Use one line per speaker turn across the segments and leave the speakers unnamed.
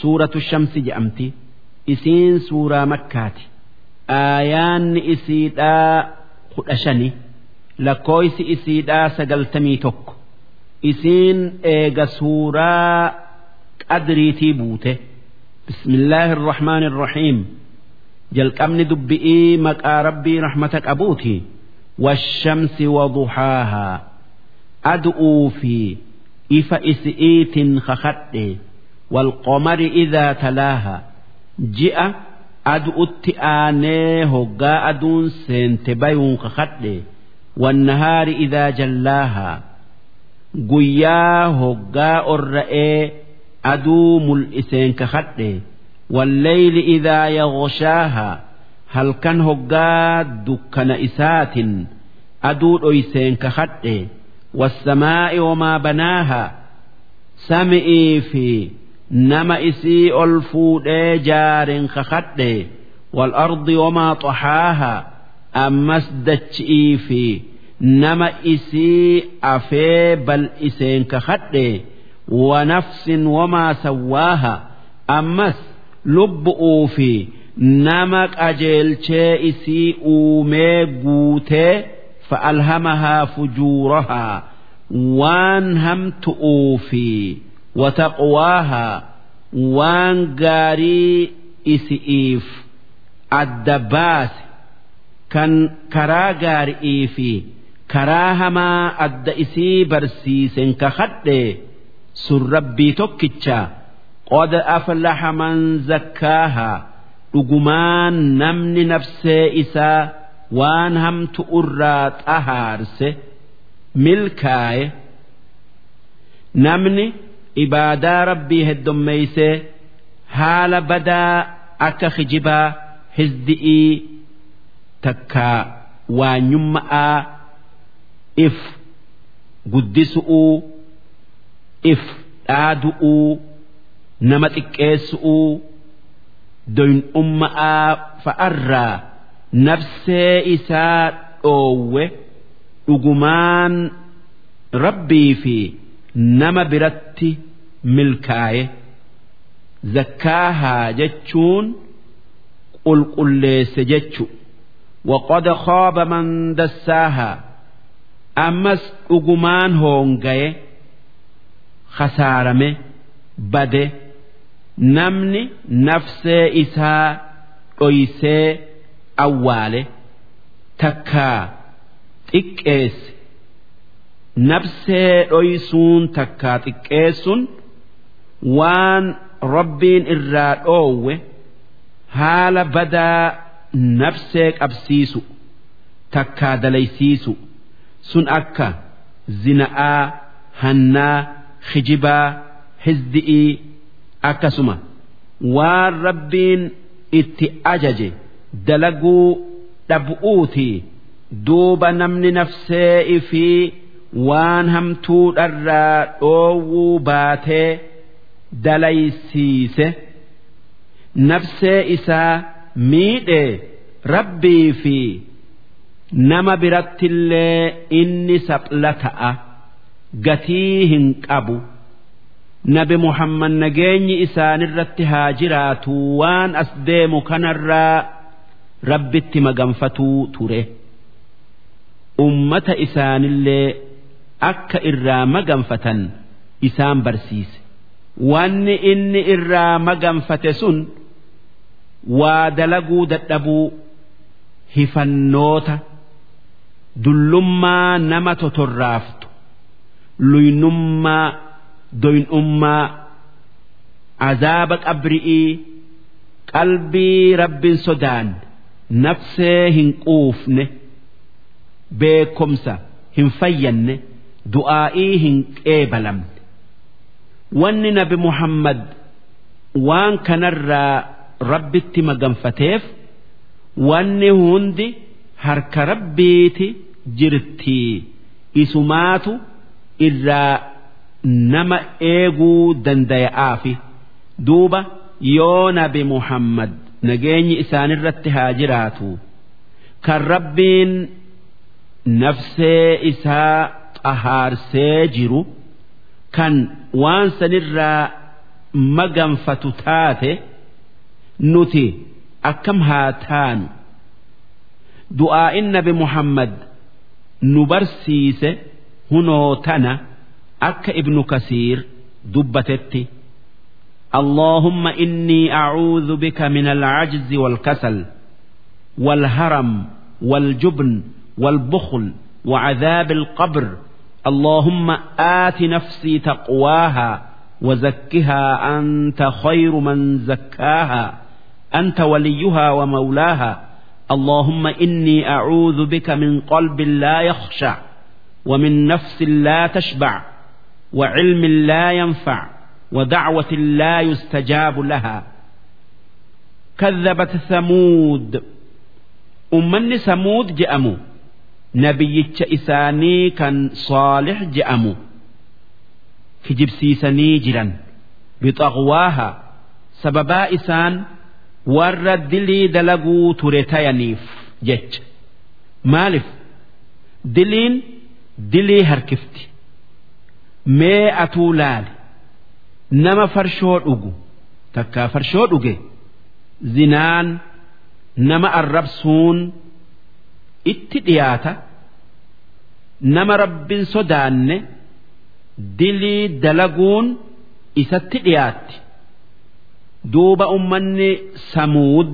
suuratu shamsi jedhamti. Isiin suuraa makkaati. Aayaanni isiidhaa kudha shani lakkooysi isiidhaa sagaltamii tokko. Isiin eega suuraa qadriitii buute. Bismillaahi irrahmaan irrahiim jalqabni dubbi'ii maqaa rabbii rahmata qabuuti. Washamsi waduhaahaa ad'uu fi ifa isi'iitin kakadhe والقمر إذا تلاها جئ أدؤت آني هقا أدون سنتبين خخد والنهار إذا جلاها قيا هقا الرئي أدو ملئسين كخد والليل إذا يغشاها هل كان هقا دكان إسات أدو أيسين كخد والسماء وما بناها سمئي في nama isii ol fuudhee jaariin kakadhe. Wal ardi wamaa xaxaaha ammas dachi'ii fi nama isii afee bal'iseen kakadhe. Wanafsin wamaa sawwaaha. Ammas lubbu'uu fi nama qajeelchee isii uumee guutee fa'alhamahaa fujuurahaa. Waan hamtu'uu fi. wataqwaahaa waan gaarii isi'iif adda baase kan karaa gaarii fi karaa hamaa adda isii barsiisen ka hadhe sun rabbii tokkicha qod aflaha man zakkaahaa dhugumaan namni nafsee isaa waan hamtu irraa xahaarse milkaaye namni. Ibaadaa rabbii heddommeeysee haala badaa akka kijibaa hizdi'ii takkaa waanyumma'aa if guddisu'uu if dhaadu'uu nama xiqqeessu'uu doyin'umma'aa fa'arraa nafsee isaa dhoowwe dhugumaan rabbii fi nama biratti milkaaye. Zakkaahaa jechuun qulqulleesse jechu. Waqad khaaba man dassaahaa ammas dhugumaan hoongaye khasaarame bade. Namni nafsee isaa dhoysee awwaale takkaa xiqqeesse. Nafsee dhoysuun takkaa xiqqeessun waan rabbiin irraa dhoowwe haala badaa nafsee qabsiisu takkaa dalaysiisu sun akka zina'aa hannaa kijibaa hizdi'ii akkasuma waan rabbiin itti ajaje dalaguu dhab'uuti duuba namni nafsee fi waan hamtuudharraa dhoowwuu baatee dalaysiise nafsee isaa miidhee rabbii fi nama birattillee inni sapla ta'a gatii hin qabu. nabi muhammad nageenyi isaanirratti haa jiraatu waan as deemu kanarraa rabbitti maganfatuu ture. Ummata isaanillee akka irraa maganfatan isaan barsiise wanni inni irraa maganfate sun waa dalaguu dadhabuu hifannoota dullummaa nama totorraaftu luynummaa doynummaa azaaba qabri'ii qalbii rabbin sodaan nafsee hin quufne beekomsa hin fayyanne du'aa'ii hin qeebalamne wanni nabi muhammad waan kanarraa rabbitti maganfateef wanni hundi harka rabbiiti jirtii isumaatu irraa nama eeguu dandaya'aafi. Duuba yoo nabi muhammad nageenyi isaanirratti haa jiraatu kan rabbiin nafsee isaa xahaarsee jiru kan waan sanirraa maganfatu taate nuti akkam haa taanu du'aa'in nabi muhammad nu barsiise hunoo tana akka ibnu kasiir dubbatetti اللهم إني أعوذ بك من العجز والكسل والهرم والجبن والبخل وعذاب القبر اللهم آت نفسي تقواها وزكها أنت خير من زكاها أنت وليها ومولاها اللهم إني أعوذ بك من قلب لا يخشع ومن نفس لا تشبع وعلم لا ينفع ودعوة لا يستجاب لها كذبت ثمود أمني ثمود جأموا nabiyyicha isaanii kan saalix je'amu kijibsiisanii jiran. Bixaqwaaha sababaa isaan warra dilii dalaguu ture tayaniif jecha. Maalif diliin dilii harkifti. Mee atuu laali. Nama farshoo dhugu. Takkaa farshoo dhuge. Zinaan nama arrabsuun itti dhiyaata nama rabbin sodaanne dilii dalaguun isatti dhiyaatti. Duuba ummanni samuud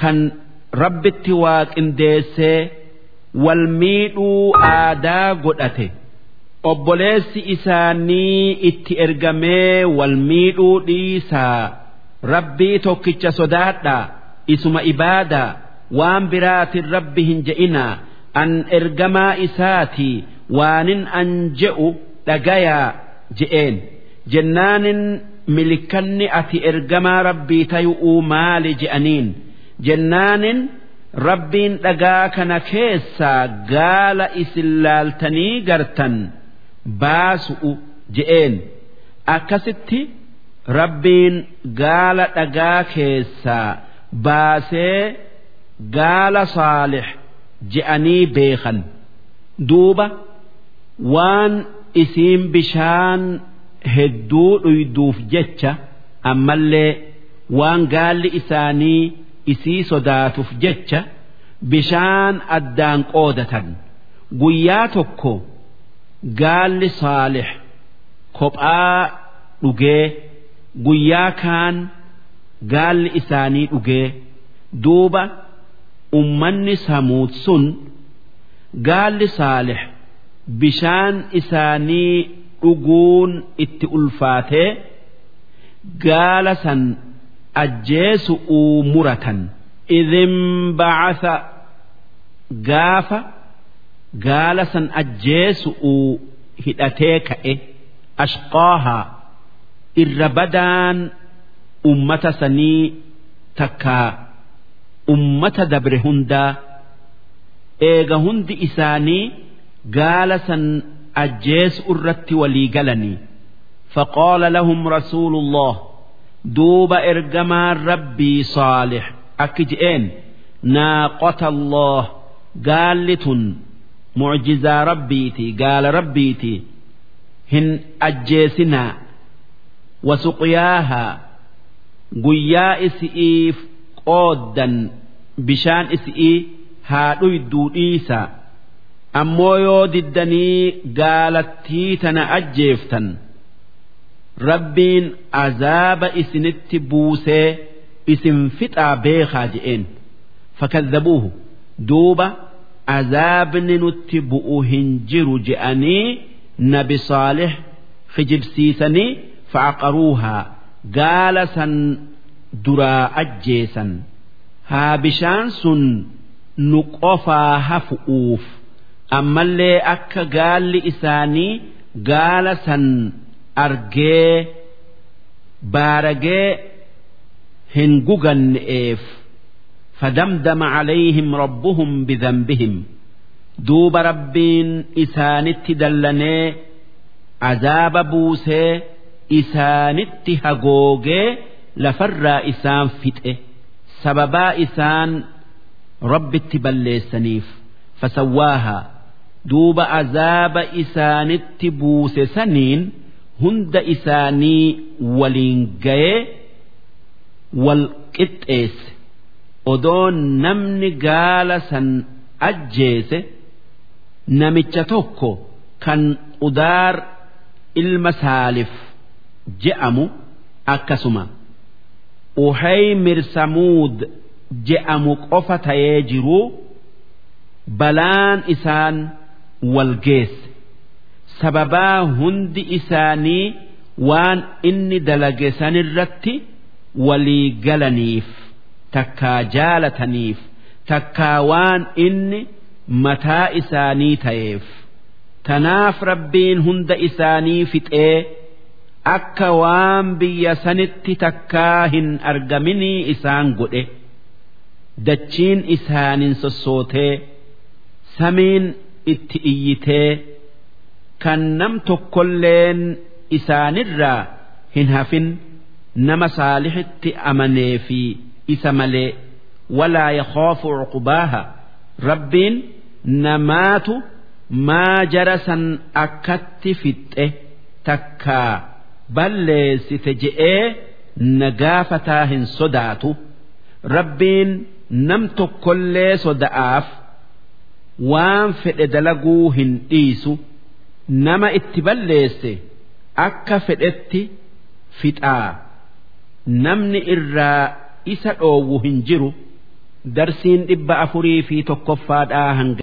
kan rabbitti waaqindeessee wal miidhuu aadaa godhate. Obboleessi isaanii itti ergamee wal miidhuu dhiisaa. Rabbii tokkicha sodaadhaa isuma ibaadaa waan biraatin rabbi hin je'inaa an ergamaa isaatii waanin an je'u dhagayaa je'een. Jennaanin milikanni ati ergamaa rabbii tayu'uu maali je'aniin? Jennaanin rabbiin dhagaa kana keessaa gaala isin laaltanii gartan baasu'u je'een. Akkasitti rabbiin gaala dhagaa keessaa baasee gaala saalix je'anii beekan. Duuba waan isiin bishaan hedduu dhuyduuf jecha ammallee waan gaalli isaanii isii sodaatuuf jecha bishaan addaan qoodatan. Guyyaa tokko gaalli saalix kophaa dhugee guyyaa kaan gaalli isaanii dhugee duuba ummanni samuud sun gaalli saalix bishaan isaanii dhuguun itti ulfaatee gaala san ajjeesu'uu muratan. Idin bacasa gaafa gaala san ajjeesu'uu hidhatee ka'e ashqaahaa irra badaan ummata sanii takkaa ummata dabre hundaa eega hundi isaanii gaala san ajjeesu irratti walii galanii. Faqaala lahum rasuulullah duuba ergamaan rabbii saalix akki je'een naaqota allah gaalli tun mucjizaa rabbiiti gaala rabbiiti hin ajjeesinaa. Wasuqyaahaa guyyaa isi'iif qooddan bishaan isii haa dhuyduu dhiisaa ammoo yoo diddanii gaalattii tana ajjeeftan rabbiin azaaba isinitti buusee isin fixaa beekaa je'een. Fakazzabuuhu duuba azaabni nutti bu'u hin jiru je'anii nabi saalih kijibsiisanii fa'aqaruuhaa. Gaala san duraa ajjeesan. Haa bishaan sun nu qofaa hafu'uuf ammallee akka gaalli isaanii gaala san argee baaragee hin guganne'eef. Fadamdama calayhim rabbuhum bidambihim duuba rabbiin isaanitti dallanee azaaba buusee isaanitti hagoogee lafarraa isaan fixe sababaa isaan rabbitti balleessaniif fasawwaahaa duuba azaaba isaanitti buuse saniin hunda isaanii waliin gayee wal qixxeesse. Odoo namni gaala san ajjeese namicha tokko kan udaar ilma saalif je'amu akkasuma uhaymir samuud je'amu qofa ta'ee jiruu balaan isaan wal geesse sababaa hundi isaanii waan inni dalage sanirratti walii galaniif takkaa jaalataniif takkaa waan inni mataa isaanii ta'eef. Tanaaf rabbiin hunda isaanii fixee akka waan biyya sanitti takkaa hin argaminii isaan godhe. Dachiin isaanin sossootee samiin itti iyyitee kan nam tokkolleen isaanirraa hin hafin nama saalihitti amanee fi isa malee walaa yakhaafu cuqubaaha rabbiin namaatu maa jara san akkatti fixxe takkaa balleessite je'ee nagaafataa hin sodaatu. Rabbiin nam tokkollee soda'aaf waan fedhe dalaguu hin dhiisu. Nama itti balleesse akka fedhetti fixaa. Namni irraa isa dhoowwu hin jiru. Darsiin dhibba afurii fi tokkoffaadhaa hanga